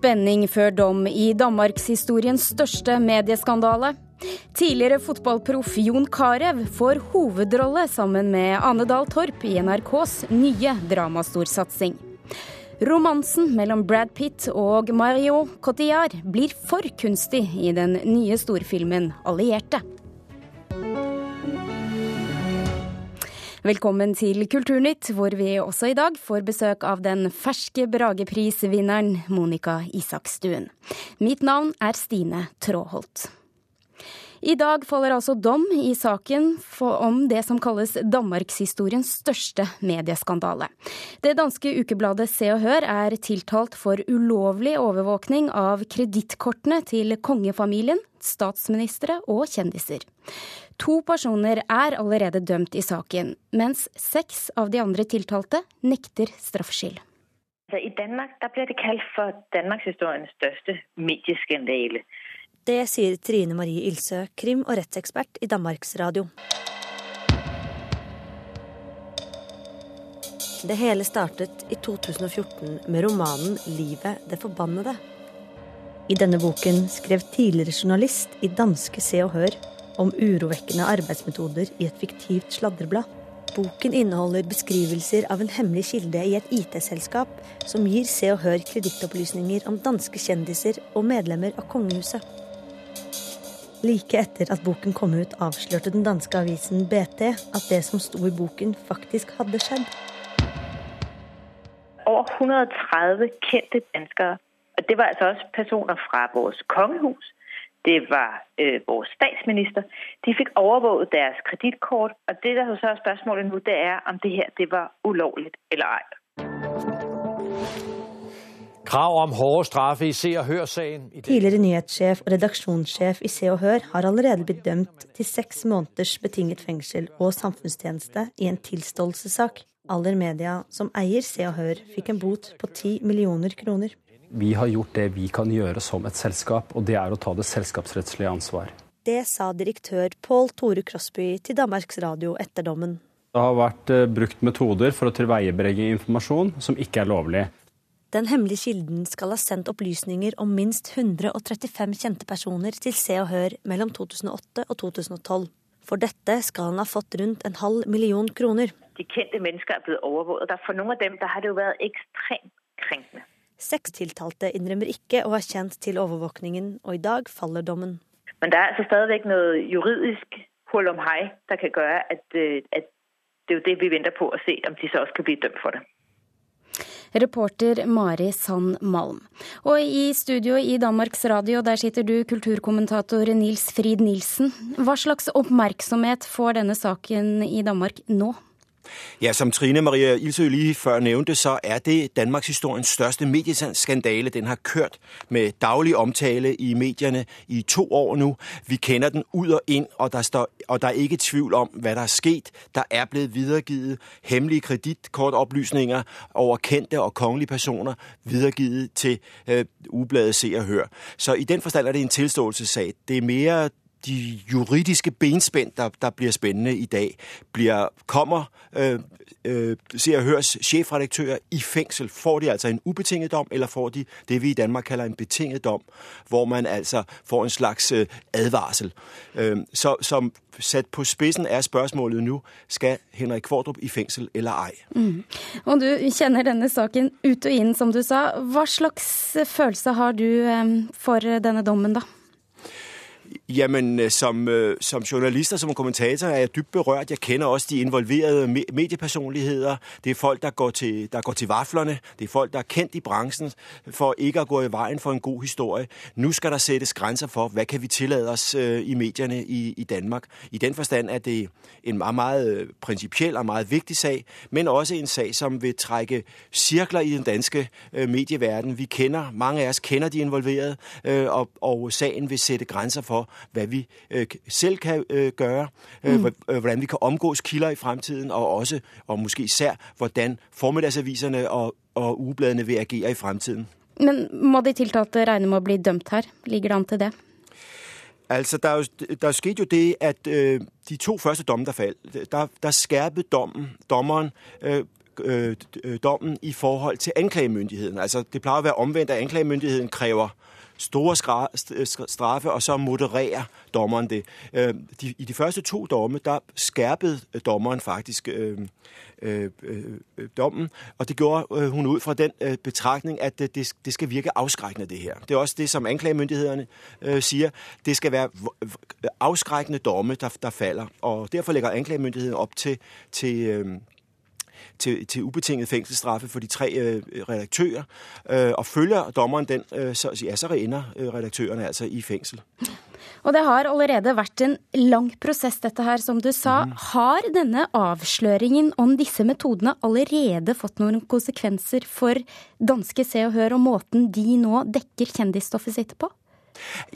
Spenning før dom i danmarkshistoriens største medieskandale. Tidligere fotballproff Jon Carew får hovedrolle sammen med Ane Dahl Torp i NRKs nye dramastorsatsing. Romansen mellom Brad Pitt og Mario Cotillard blir for kunstig i den nye storfilmen 'Allierte'. Velkommen til Kulturnytt, hvor vi også i dag får besøk av den ferske Brageprisvinneren Monica Isakstuen. Mitt navn er Stine Tråholt. I dag faller altså dom i saken om det som kalles danmarkshistoriens største medieskandale. Det danske ukebladet Se og Hør er tiltalt for ulovlig overvåkning av kredittkortene til kongefamilien, statsministre og kjendiser. To personer er allerede dømt i saken, mens seks av de andre tiltalte nekter straffskyld. I Danmark blir det kalt for danmarkshistoriens største medieskandale. Det sier Trine Marie Ilsø, krim- og rettsekspert i Danmarks Radio. Det hele startet i 2014 med romanen 'Livet det forbannede'. I denne boken skrev tidligere journalist i danske Se og Hør om urovekkende arbeidsmetoder i et fiktivt sladreblad. Boken inneholder beskrivelser av en hemmelig kilde i et IT-selskap som gir Se og Hør kredittopplysninger om danske kjendiser og medlemmer av kongehuset. Like etter at boken kom ut, avslørte den danske avisen BT at det som sto i boken, faktisk hadde skjedd. Over 130 kjente danskere, og det var altså også personer fra vårt kongehus, det var øh, vores statsminister. De fikk overvåget deres kredittkort. Og det der så er spørsmålet nå, det er om det her det var ulovlig eller ei. Krav om hårde straffe i Se og Hør-saken. Tidligere nyhetssjef og redaksjonssjef i Se og Hør har allerede blitt dømt til seks måneders betinget fengsel og samfunnstjeneste i en tilståelsessak. Aller Media, som eier Se og Hør, fikk en bot på ti millioner kroner. Vi har gjort det vi kan gjøre som et selskap, og det er å ta det selskapsrettslige ansvar. Det sa direktør Pål Tore Krosby til Danmarks Radio etter dommen. Det har vært eh, brukt metoder for å tilveiebringe informasjon som ikke er lovlig. Den hemmelige kilden skal ha sendt opplysninger om minst 135 kjente personer til Se og Hør mellom 2008 og 2012. For dette skal han ha fått rundt en halv million kroner. De kjente mennesker er blitt overvåket. For noen av dem har det jo vært ekstremt krenkende. Seks tiltalte innrømmer ikke å ha kjent til overvåkningen, og i dag faller dommen. Men det er altså stadig noe juridisk hull om hei der kan gjøre at, øh, at det er jo det vi venter på å se om de så også kan bli dømt for det. Reporter Mari Sand Malm. Og i studio i Danmarks Radio, der sitter du, kulturkommentator Nils Frid Nilsen. Hva slags oppmerksomhet får denne saken i Danmark nå? Ja, som Trine Maria Ilsø lige før nævnte, så er det Danmarks historiens største medieskandale. Den har kørt med daglig omtale i medierne i to år nu. Vi kender den ud og ind, og der, står, og der er ikke tvivl om, hvad der er sket. Der er blevet videregivet hemmelige kreditkortoplysninger over kendte og kongelige personer, videregivet til øh, ubladet Se og Hør. Så i den forstand er det en tilståelsessag. Det er mere de juridiske benspænd, der, der bliver spændende i dag, bliver, kommer øh, øh, og Hørs chefredaktører i fængsel. Får de altså en ubetinget dom, eller får de det, vi i Danmark kalder en betinget dom, hvor man altså får en slags øh, advarsel. Øh, så som sat på spidsen er spørsmålet nu, skal Henrik Kvordrup i fængsel eller ej? Mm. Og du kjenner denne saken ut og inn, som du sa. Hva slags følelse har du øh, for denne dommen, da? Jamen, øh, som, øh, som journalist og som kommentator er jeg dybt berørt. Jeg kender også de involverede mediepersonligheder. Det er folk, der går, til, der går til vaflerne. Det er folk, der er kendt i branchen for ikke at gå i vejen for en god historie. Nu skal der sættes grænser for, hvad kan vi tillade os øh, i medierne i, i Danmark. I den forstand er det en meget, meget principiel og meget vigtig sag, men også en sag, som vil trække cirkler i den danske medieverden. Vi kender, mange af os kender de involverede, og, og sagen vil sætte grænser for, hva vi øh, selv kan øh, gjøre, mm. hvordan vi kan omgås kilder i fremtiden, og også, og måske især, hvordan formiddagsaviserne og, og ugebladene vil agere i fremtiden. Men må de tiltalte regne med å bli dømt her? Ligger det an til det? Altså, der, er jo, der skete jo det, at øh, de to første domme, der faldt, der, der skærpede dommen, dommeren øh, øh, dommen i forhold til anklagemyndigheden. Altså, det plejer å være omvendt, at anklagemyndigheden kræver store straffe, og så modererer dommeren det. Øh, I de første to domme, der skærpede dommeren faktisk øh, øh, dommen, og det gjorde hun ut fra den betragtning, at det, skal virke avskrekkende, det her. Det er også det, som anklagemyndighetene sier. Det skal være avskrekkende domme, der, falder, og derfor legger anklagemyndighetene opp til, til til, til ubetinget fængselsstraffe for de tre øh, redaktører. Øh, og følger dommeren den, øh, så, ja, så ender øh, redaktørene altså i fængsel. Og det har allerede vært en lang prosess, dette her, som du sa. Mm. Har denne avsløringen om disse metodene allerede fått noen konsekvenser for danske Se og Hør, og måten de nå dekker kjendisstoffet sitt på?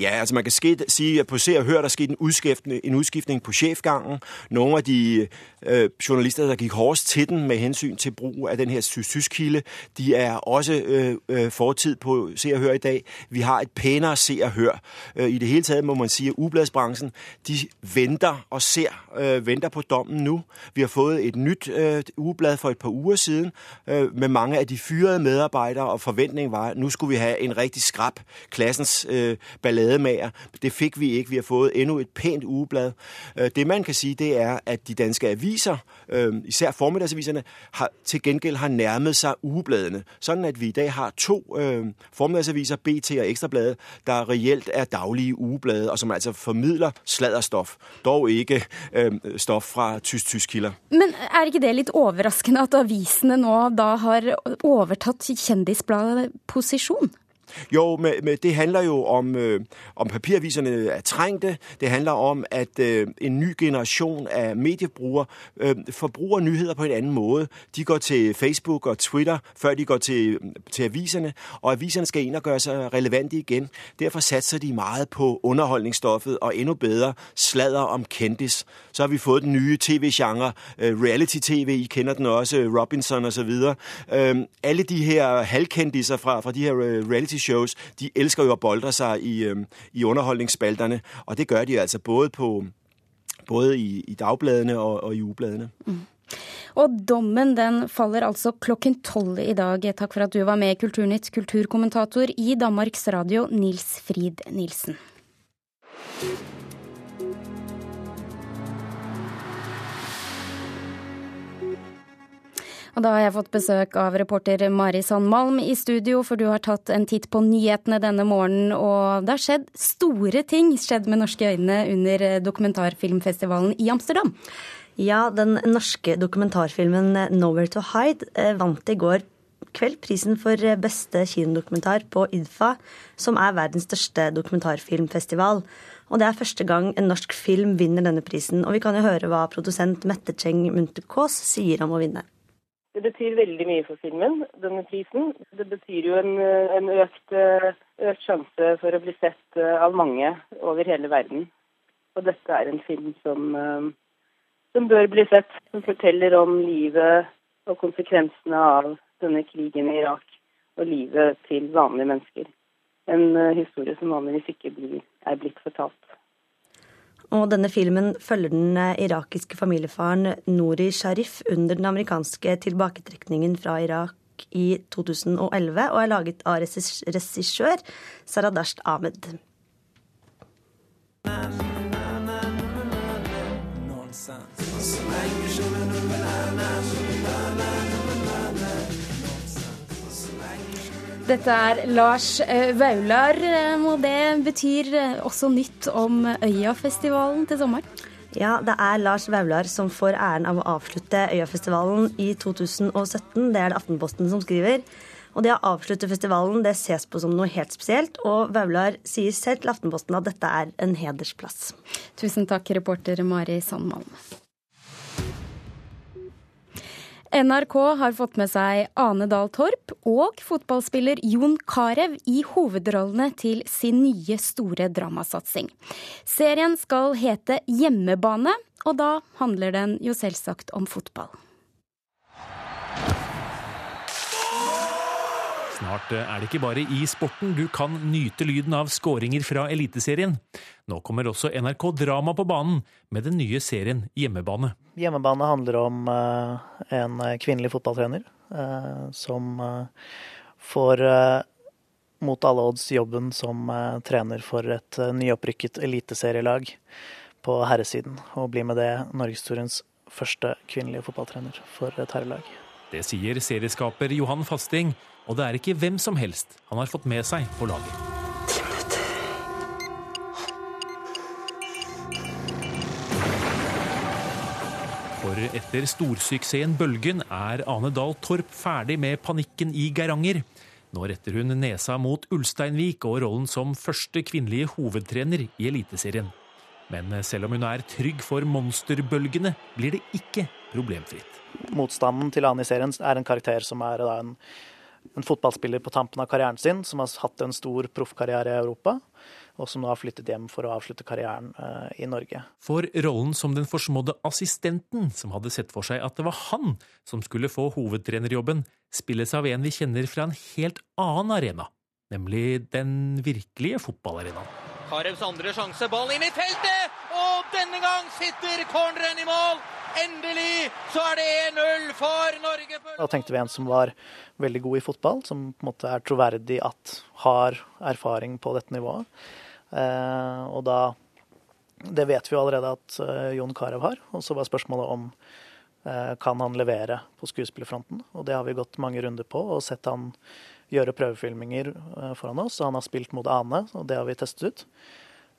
Ja, altså man kan skete, sige, at på Se og Hør, der skete en udskiftning, en udskiftning på chefgangen. Nogle af de øh, journalister, der gik hårdest til den med hensyn til brug af den her tysk-kilde, de er også øh, øh, fortid på Se og Hør i dag. Vi har et pænere Se og Hør. Øh, I det hele taget må man sige, at ubladsbranchen, de venter og ser, øh, venter på dommen nu. Vi har fået et nyt øh, ugeblad for et par uger siden øh, med mange af de fyrede medarbejdere, og forventningen var, at nu skulle vi have en rigtig skrab klassens øh, ballademager. Det fik vi ikke. Vi har fået endnu et pænt ugeblad. Øh, det man kan sige, det er, at de danske aviser, øh, især formiddagsaviserne, har, til gengæld har nærmet sig ugebladene. Sådan at vi i dag har to øh, formiddagsaviser, BT og Ekstrabladet, der reelt er daglige ugeblade, og som altså formidler sladderstof. Dog ikke stoff stof fra tysk-tysk kilder. Men er ikke det litt overraskende at avisene nå da har overtatt Kjendisbladet posisjon? Jo, men, men det handler jo om, øh, om papiraviserne er trængte. Det handler om, at øh, en ny generation av mediebrugere øh, forbruger nyheter på en annen måte. De går til Facebook og Twitter, før de går til, til aviserne, og aviserne skal inn og gøre seg relevante igjen. Derfor satser de meget på underholdningsstoffet og endnu bedre sladder om kendis. Så har vi fået den nye tv-genre, øh, reality-tv, I kender den også, Robinson osv. Øh, alle de her halvkjendiser fra, fra de her øh, reality shows, de elsker jo at boldre sig i, øh, i underholdningsspalterne, og det gør de altså både på både i, i dagbladene og, og i ugebladene. Mm. Og dommen den faller altså klokken tolv i dag. Takk for at du var med, Kulturnytt kulturkommentator i Danmarks Radio, Nils Frid Nilsen. Og da har jeg fått besøk av reporter Mari Sandmalm i studio, for du har tatt en titt på nyhetene denne morgenen, og det har skjedd store ting skjedd med norske øyne under dokumentarfilmfestivalen i Amsterdam. Ja, den norske dokumentarfilmen 'Nowhere to Hide' eh, vant i går kveld prisen for beste kinodokumentar på IDFA, som er verdens største dokumentarfilmfestival. Og det er første gang en norsk film vinner denne prisen. Og vi kan jo høre hva produsent Mette Cheng Munterkås sier om å vinne. Det betyr veldig mye for filmen, denne prisen. Det betyr jo en, en økt, økt, sjanse for å bli sett eh, av mange over hele verden. Og dette er en film som, eh, som bør bli sett, som forteller om livet og konsekvensene av denne krigen i Irak og livet til vanlige mennesker. En eh, historie som vanligvis ikke blir, er blitt fortalt. Og denne filmen følger den eh, irakiske familiefaren Nori Sharif under den amerikanske tilbaketrekningen fra Irak i 2011, og er laget av regissør Saradasht Ahmed. Dette er Lars eh, Vaular, eh, og det betyr eh, også nytt om Øyafestivalen til sommeren? Ja, det er Lars Vaular som får æren av å avslutte Øyafestivalen i 2017. Det er det Aftenposten som skriver. Og det å avslutte festivalen det ses på som noe helt spesielt, og Vaular sier selv til Aftenposten at dette er en hedersplass. Tusen takk, reporter Mari Sandmalm. NRK har fått med seg Ane Dahl Torp og fotballspiller Jon Carew i hovedrollene til sin nye store dramasatsing. Serien skal hete Hjemmebane, og da handler den jo selvsagt om fotball. Snart er det ikke bare i sporten du kan nyte lyden av skåringer fra Eliteserien. Nå kommer også NRK Drama på banen med den nye serien Hjemmebane. Hjemmebane handler om en kvinnelig fotballtrener som får mot alle odds jobben som trener for et nyopprykket eliteserielag på herresiden, og blir med det norgeshistoriens første kvinnelige fotballtrener for et herrelag. Det sier serieskaper Johan Fasting, og det er ikke hvem som helst han har fått med seg på laget. For etter storsuksessen Bølgen er Ane Dahl Torp ferdig med panikken i Geiranger. Nå retter hun nesa mot Ulsteinvik og rollen som første kvinnelige hovedtrener i Eliteserien. Men selv om hun er trygg for monsterbølgene, blir det ikke problemfritt. Motstanden til Ane i serien er en karakter som er en, en fotballspiller på tampen av karrieren sin, som har hatt en stor proffkarriere i Europa og som nå har flyttet hjem for å avslutte karrieren eh, i Norge. For rollen som den forsmådde assistenten, som hadde sett for seg at det var han som skulle få hovedtrenerjobben, spilles av en vi kjenner fra en helt annen arena, nemlig den virkelige fotballarenaen. Karevs andre sjanse, ball inn i feltet! Og denne gang sitter corneren i mål! Endelig så er det 1-0 for Norge. Da tenkte vi en som var veldig god i fotball, som på en måte er troverdig at har erfaring på dette nivået. Eh, og da Det vet vi jo allerede at eh, Jon Carew har. Og så var spørsmålet om eh, kan han levere på skuespillerfronten. Og det har vi gått mange runder på og sett han gjøre prøvefilminger foran oss. Han har spilt mot Ane, og det har vi testet ut.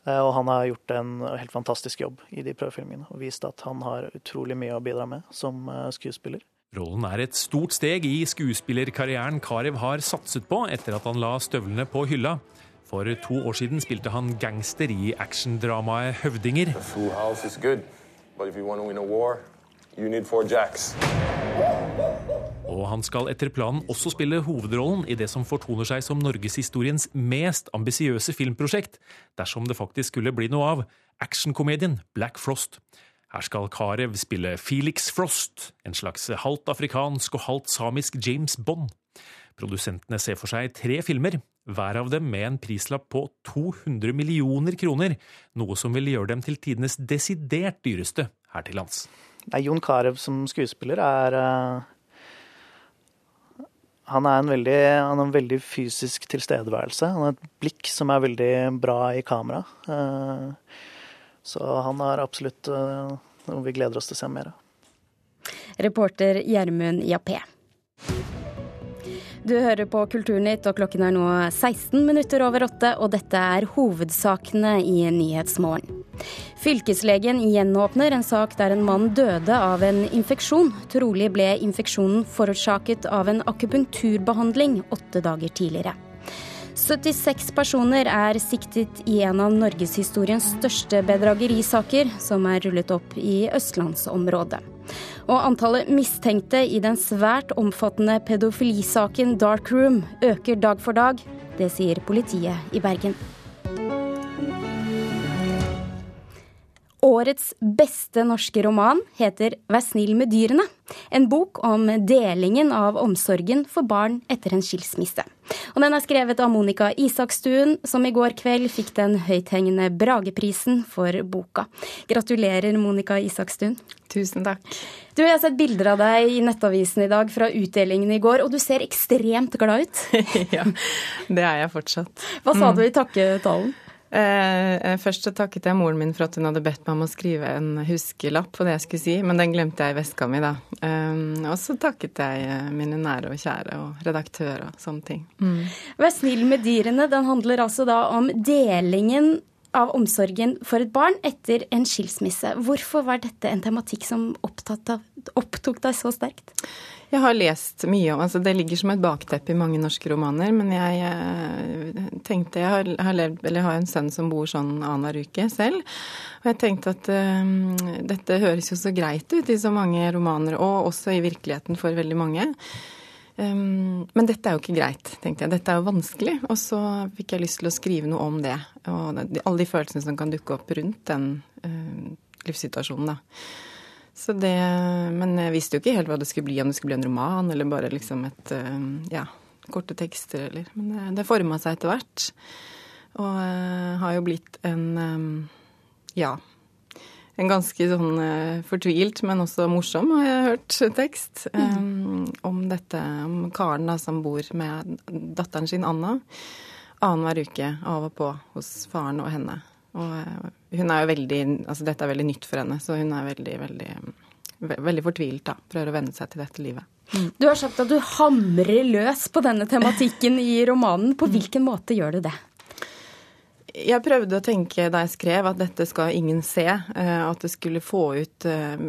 Og han har gjort en helt fantastisk jobb i de prøvefilmene og vist at han har utrolig mye å bidra med som skuespiller. Rollen er et stort steg i skuespillerkarrieren Carew har satset på etter at han la støvlene på hylla. For to år siden spilte han gangster i actiondramaet 'Høvdinger'. Og han skal etter planen også spille hovedrollen i det som fortoner seg som norgeshistoriens mest ambisiøse filmprosjekt, dersom det faktisk skulle bli noe av, actionkomedien Black Frost. Her skal Carew spille Felix Frost, en slags halvt afrikansk og halvt samisk James Bond. Produsentene ser for seg tre filmer, hver av dem med en prislapp på 200 millioner kroner, noe som vil gjøre dem til tidenes desidert dyreste her til lands. Jon Carew som skuespiller er uh, Han er en veldig, han er en veldig fysisk tilstedeværelse. Han har et blikk som er veldig bra i kamera. Uh, så han er absolutt uh, noe vi gleder oss til å se mer av. Reporter Gjermund Jappé. Du hører på Kulturnytt, og klokken er nå 16 minutter over åtte, og dette er hovedsakene i Nyhetsmorgen. Fylkeslegen gjenåpner en sak der en mann døde av en infeksjon. Trolig ble infeksjonen forårsaket av en akupunkturbehandling åtte dager tidligere. 76 personer er siktet i en av norgeshistoriens største bedragerisaker, som er rullet opp i østlandsområdet. Og antallet mistenkte i den svært omfattende pedofilisaken Dark Room øker dag for dag. Det sier politiet i Bergen. Årets beste norske roman heter 'Vær snill med dyrene'. En bok om delingen av omsorgen for barn etter en skilsmisse. Og den er skrevet av Monica Isakstuen, som i går kveld fikk den høythengende Brageprisen for boka. Gratulerer, Monica Isakstuen. Tusen takk. Du, Jeg har sett bilder av deg i Nettavisen i dag fra utdelingen i går, og du ser ekstremt glad ut. ja, det er jeg fortsatt. Hva sa mm. du i takketalen? Eh, eh, først så takket jeg moren min for at hun hadde bedt meg om å skrive en huskelapp på det jeg skulle si, men den glemte jeg i veska mi, da. Eh, og så takket jeg eh, mine nære og kjære og redaktør og sånne ting. Mm. Vær snill med dyrene, den handler altså da om delingen av omsorgen for et barn etter en skilsmisse. Hvorfor var dette en tematikk som opptatt av, opptok deg så sterkt? Jeg har lest mye om altså Det ligger som et bakteppe i mange norske romaner, men jeg eh, tenkte Jeg har, har levd, eller har en sønn som bor sånn annenhver uke selv. Og jeg tenkte at um, dette høres jo så greit ut i så mange romaner, og også i virkeligheten for veldig mange. Um, men dette er jo ikke greit, tenkte jeg. Dette er jo vanskelig. Og så fikk jeg lyst til å skrive noe om det. Og alle de følelsene som kan dukke opp rundt den uh, livssituasjonen, da. Så det, men jeg visste jo ikke helt hva det skulle bli, om det skulle bli en roman eller bare liksom et eh, ja, korte tekster eller Men det, det forma seg etter hvert. Og uh, har jo blitt en ja, en ganske sånn fortvilt, men også morsom, har jeg hørt, tekst. Um, om dette, om karen da, som bor med datteren sin Anna annenhver uke av og på hos faren og henne. Og uh, hun er jo veldig Altså dette er veldig nytt for henne, så hun er veldig, veldig, veldig fortvilt, da. Prøver å venne seg til dette livet. Mm. Du har sagt at du hamrer løs på denne tematikken i romanen. På hvilken måte gjør du det? Jeg prøvde å tenke da jeg skrev at dette skal ingen se. Eh, at det skulle få ut eh,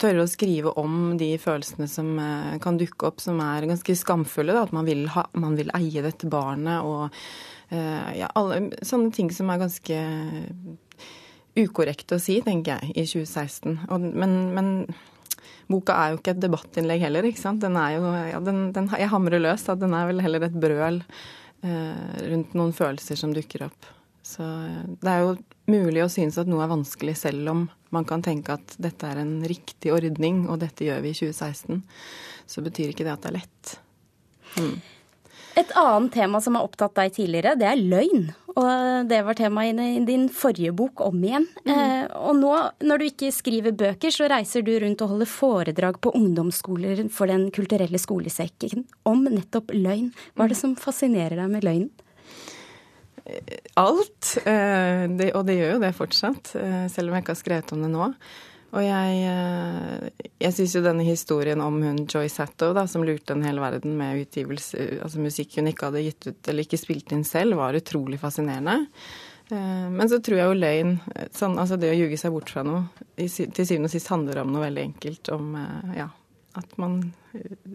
Tørre å skrive om de følelsene som eh, kan dukke opp, som er ganske skamfulle. Da. At man vil, ha, man vil, eie dette barnet og ja, alle sånne ting som er ganske ukorrekt å si, tenker jeg, i 2016. Og, men, men boka er jo ikke et debattinnlegg heller, ikke sant. Den er jo ja, den, den, Jeg hamrer løs at den er vel heller et brøl eh, rundt noen følelser som dukker opp. Så eh, det er jo mulig å synes at noe er vanskelig, selv om man kan tenke at dette er en riktig ordning, og dette gjør vi i 2016. Så betyr ikke det at det er lett. Mm. Et annet tema som har opptatt deg tidligere, det er løgn. Og det var tema i din forrige bok om igjen. Mm. Eh, og nå, når du ikke skriver bøker, så reiser du rundt og holder foredrag på ungdomsskoler for Den kulturelle skolesekken om nettopp løgn. Hva er det som fascinerer deg med løgnen? alt. Eh, det, og det gjør jo det fortsatt, eh, selv om jeg ikke har skrevet om det nå. Og jeg, eh, jeg syns jo denne historien om hun Joyce Hattow, da, som lurte en hel verden med utgivelse, altså musikk hun ikke hadde gitt ut eller ikke spilt inn selv, var utrolig fascinerende. Men så tror jeg jo løgn, sånn, altså det å ljuge seg bort fra noe, til syvende og sist handler om noe veldig enkelt. Om ja, at man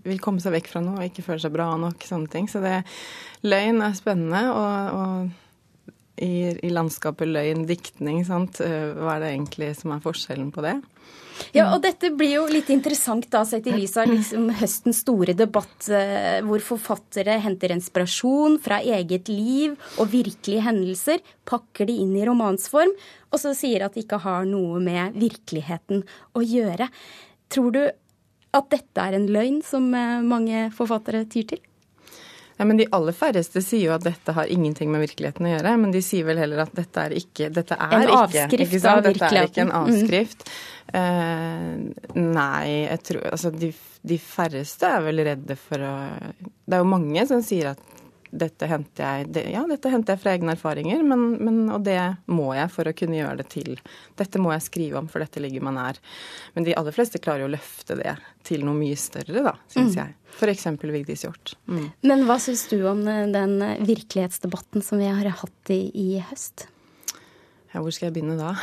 vil komme seg vekk fra noe og ikke føle seg bra nok. sånne ting. Så det, løgn er spennende. og, og i, i, landskapet løgn, diktning, sant. Eh, hva er det egentlig som er forskjellen på det? Ja, og dette blir jo litt interessant da, sett i lys av liksom høstens store debatt, eh, hvor forfattere henter inspirasjon fra eget liv og virkelige hendelser, pakker de inn i romansform, og så sier at de ikke har noe med virkeligheten å gjøre. Tror du at dette er en løgn som eh, mange forfattere tyr til? Ja, men De aller færreste sier jo at dette har ingenting med virkeligheten å gjøre. Men de sier vel heller at dette er ikke dette er En avskrift ikke, ikke av virkeligheten. Dette er ikke en mm. avskrift. Mm. Uh, nei, jeg tror Altså, de, de, færreste er vel redde for å Det er jo mange som sier at dette henter jeg det, Ja, dette henter jeg fra egne erfaringer, men, men, og det må jeg for å kunne gjøre det til. Dette må jeg skrive om, for dette ligger man nær. Men de aller fleste klarer jo å løfte det til noe mye større, da, syns mm. jeg. F.eks. Vigdis Hjorth. Mm. Men hva syns du om den virkelighetsdebatten som vi har hatt i, i høst? Ja, hvor skal jeg begynne da?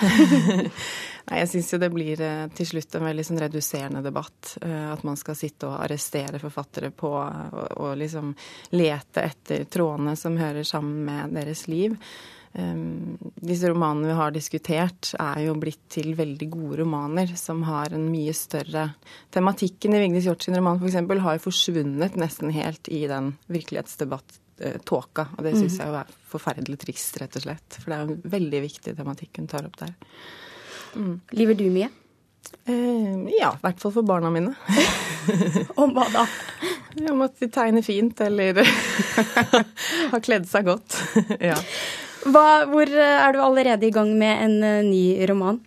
Nei, jeg syns jo det blir eh, til slutt en veldig sånn reduserende debatt. Eh, at man skal sitte og arrestere forfattere på og, og liksom lete etter trådene som hører sammen med deres liv. Um, disse romanene vi har diskutert, er jo blitt til veldig gode romaner som har en mye større Tematikken i Vigdis Hjorts roman f.eks. Har jo forsvunnet nesten helt i den virkelighetsdebatt Eh, tåka. Og det syns mm. jeg er forferdelig trist, rett og slett. For det er en veldig viktig tematikk hun tar opp der. Mm. Liver du mye? Eh, ja, i hvert fall for barna mine. Om hva da? Om at de tegner fint, eller har kledd seg godt. ja. Hva, hvor eh, er du allerede i gang med en uh, ny roman?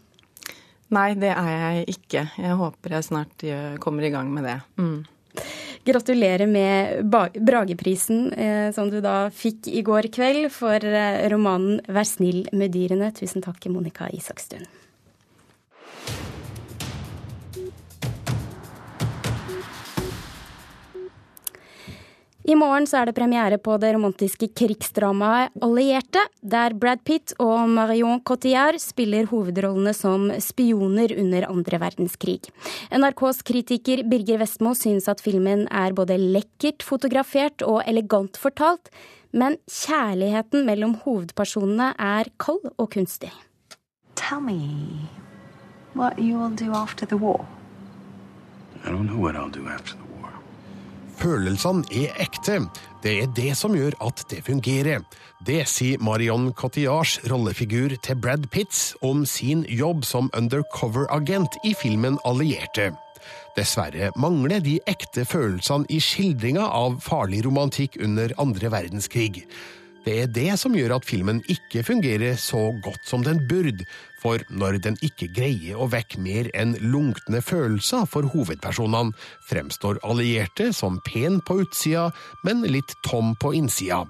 Nei, det er jeg ikke. Jeg håper jeg snart kommer i gang med det. Mm. Gratulerer med Brageprisen, eh, som du da fikk i går kveld for eh, romanen 'Vær snill med dyrene'. Tusen takk, Monica Isakstuen. I morgen så er det premiere på det romantiske krigsdramaet 'Allierte', der Brad Pitt og Marion Cotillard spiller hovedrollene som spioner under andre verdenskrig. NRKs kritiker Birger Vestmo syns at filmen er både lekkert fotografert og elegant fortalt, men kjærligheten mellom hovedpersonene er kald og kunstig. Tell me what you will do after the war. I don't know what I'll do after the war. Følelsene er ekte. Det er det som gjør at det fungerer. Det sier Marion Cotillards rollefigur til Brad Pitts om sin jobb som undercover-agent i filmen Allierte. Dessverre mangler de ekte følelsene i skildringa av farlig romantikk under andre verdenskrig. Det er det som gjør at filmen ikke fungerer så godt som den burde, for når den ikke greier å vekke mer enn lunkne følelser for hovedpersonene, fremstår allierte som pen på utsida, men litt tom på innsida.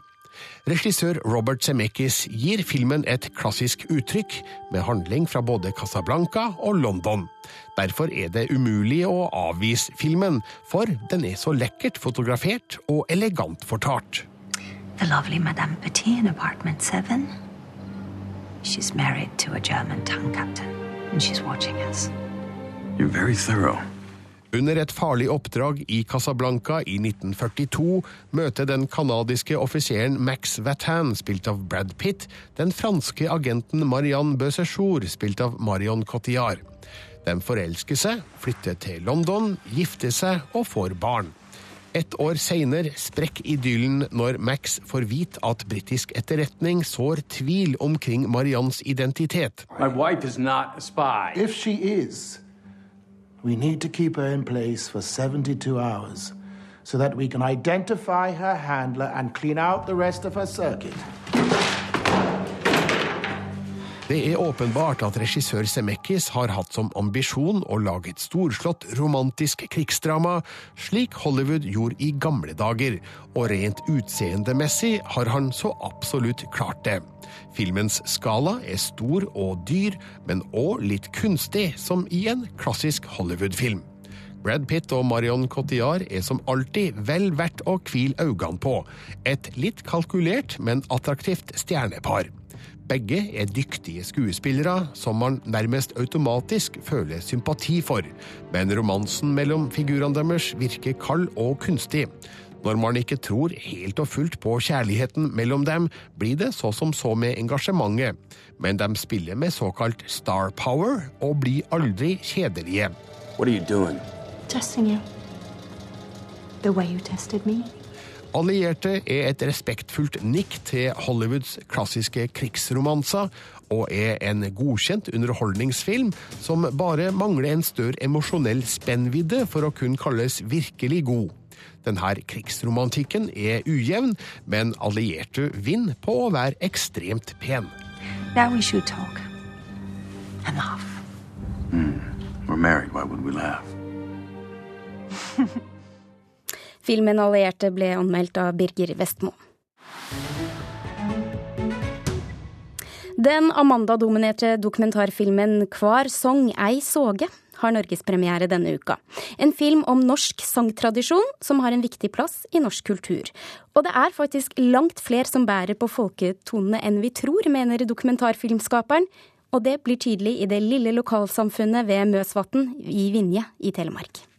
Regissør Robert Zemeckis gir filmen et klassisk uttrykk, med handling fra både Casablanca og London. Derfor er det umulig å avvise filmen, for den er så lekkert fotografert og elegant fortalt. The lovely Madame Petit in apartment seven. She's married to a German tank captain, and she's watching us. You're very thorough. Under et farlig oppdrag i Casablanca i 1942 møter den canadiske offiseren Max Vatan, spilt av Brad Pitt, den franske agenten Marianne Beusejour, spilt av Marion Cotillard. De forelsker seg, flytter til London, gifter seg og får barn. Et år seinere sprekker idyllen når Max får vite at britisk etterretning sår tvil omkring Mariannes identitet. My wife is not a spy. If she is, we need to keep her in place for 72 hours so that we can identify her handler and clean out the rest of her circuit. Det er åpenbart at regissør Semekis har hatt som ambisjon å lage et storslått romantisk krigsdrama, slik Hollywood gjorde i gamle dager, og rent utseendemessig har han så absolutt klart det. Filmens skala er stor og dyr, men òg litt kunstig, som i en klassisk Hollywood-film. Brad Pitt og Marion Cotillard er som alltid vel verdt å hvile øynene på. Et litt kalkulert, men attraktivt stjernepar. Begge er dyktige skuespillere som man nærmest automatisk føler sympati for, men romansen mellom figurene deres virker kald og kunstig. Når man ikke tror helt og fullt på kjærligheten mellom dem, blir det så som så med engasjementet, men de spiller med såkalt star power og blir aldri kjedelige. What are you doing? Testing you. The way you tested me. Allierte er et respektfullt nikk til Hollywoods klassiske krigsromanser, og er en godkjent underholdningsfilm som bare mangler en større emosjonell spennvidde for å kunne kalles virkelig god. Denne krigsromantikken er ujevn, men allierte vinner på å være ekstremt pen. Now we should talk. And laugh. Hmm. We're married. Why would we laugh? Filmen 'Allierte' ble anmeldt av Birger Vestmo. Den Amanda-dominerte dokumentarfilmen 'Kvar song ei såge' har norgespremiere denne uka. En film om norsk sangtradisjon som har en viktig plass i norsk kultur. Og det er faktisk langt flere som bærer på folketonene enn vi tror, mener dokumentarfilmskaperen. Og det blir tydelig i det lille lokalsamfunnet ved Møsvatn i Vinje i Telemark.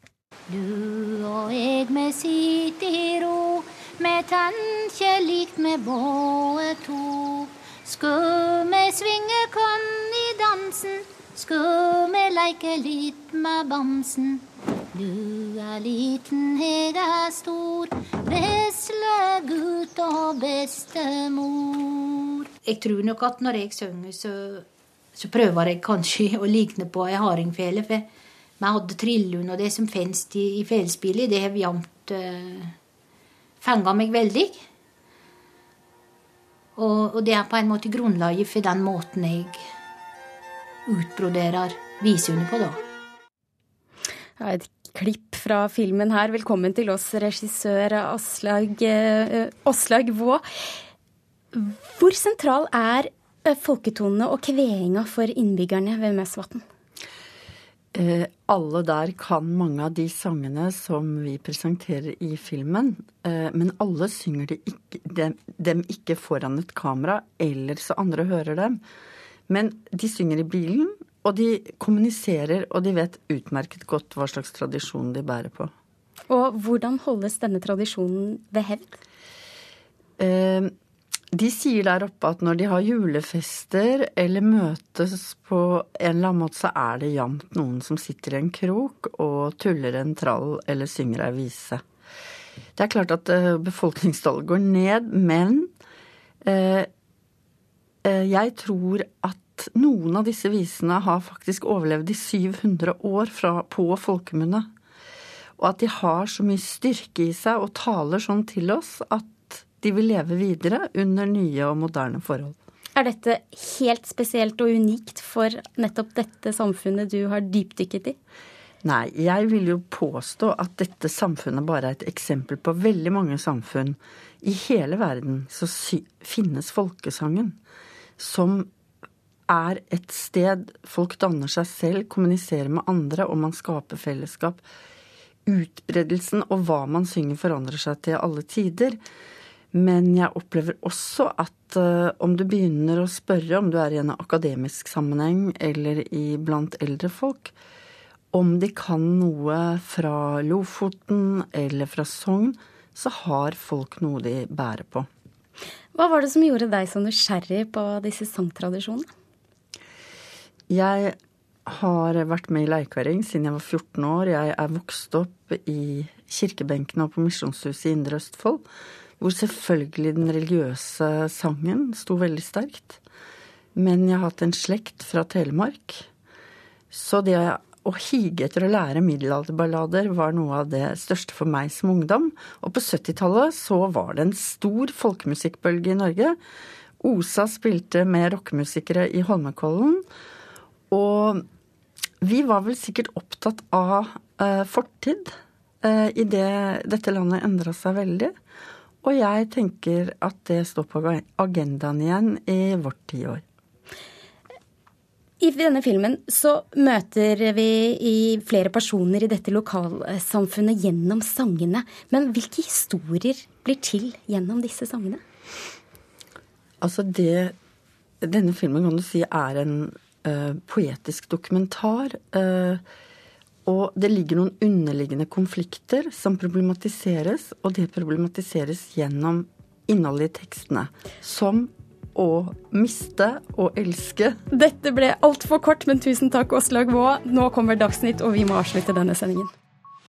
Du og jeg me sit i ro, me tenkjer likt me båe to. Skal me svinge kan i dansen, skal me leike litt med bamsen. Du er liten, jeg er stor, vesle gutt og bestemor. Jeg tror nok at når jeg synger, så, så prøver jeg kanskje å likne på ei hardingfele. for vi hadde trillun og det som finnes i, i fjellspillet. det har jevnt uh, fanga meg veldig. Og, og, det er på en måte grunnlaget for den måten jeg utbroderer visene på, da. Ja, et klipp fra filmen her. Velkommen til oss, regissør Aslag, Aslag Vaa. Hvor sentral er eh, folketonene og kveinga for innbyggerne ved Møsvatn? Eh, alle der kan mange av de sangene som vi presenterer i filmen, eh, men alle synger de ikke, dem, dem, ikke foran et kamera, eller så andre hører dem. Men de synger i bilen, og de kommuniserer, og de vet utmerket godt hva slags tradisjon de bærer på. Og hvordan holdes denne tradisjonen ved hevd? Eh, de sier der oppe at når de har julefester eller møtes på en eller annen måte, så er det jevnt noen som sitter i en krok og tuller en trall eller synger ei vise. Det er klart at eh, befolkningstallet går ned, men eh, eh, jeg tror at noen av disse visene har faktisk overlevd i 700 år fra, på folkemunne. Og at de har så mye styrke i seg og taler sånn til oss at de vil leve videre under nye og moderne forhold. Er dette helt spesielt og unikt for nettopp dette samfunnet du har dypdykket i? Nei, jeg vil jo påstå at dette samfunnet bare er et eksempel på veldig mange samfunn. I hele verden så finnes folkesangen, som er et sted folk danner seg selv, kommuniserer med andre, og man skaper fellesskap. Utbredelsen og hva man synger forandrer seg til alle tider. Men jeg opplever også at uh, om du begynner å spørre, om du er i en akademisk sammenheng eller i blant eldre folk, om de kan noe fra Lofoten eller fra Sogn, så har folk noe de bærer på. Hva var det som gjorde deg så nysgjerrig på disse sangtradisjonene? Jeg har vært med i Leikværing siden jeg var 14 år. Jeg er vokst opp i kirkebenkene og på Misjonshuset i Indre Østfold, hvor selvfølgelig den religiøse sangen sto veldig sterkt. Men jeg har hatt en slekt fra Telemark. Så det å hige etter å lære middelalderballader var noe av det største for meg som ungdom. Og på 70-tallet så var det en stor folkemusikkbølge i Norge. OSA spilte med rockemusikere i Holmenkollen. Og vi var vel sikkert opptatt av uh, fortid uh, i det dette landet endra seg veldig. Og jeg tenker at det står på agendaen igjen i vårt tiår. I denne filmen så møter vi i flere personer i dette lokalsamfunnet gjennom sangene. Men hvilke historier blir til gjennom disse sangene? Altså det Denne filmen kan du si er en uh, poetisk dokumentar. Uh, og det ligger noen underliggende konflikter som problematiseres, og det problematiseres gjennom innholdet i tekstene. Som å miste og elske. Dette ble altfor kort, men tusen takk, Åslaug Vaa. Nå kommer Dagsnytt, og vi må avslutte denne sendingen.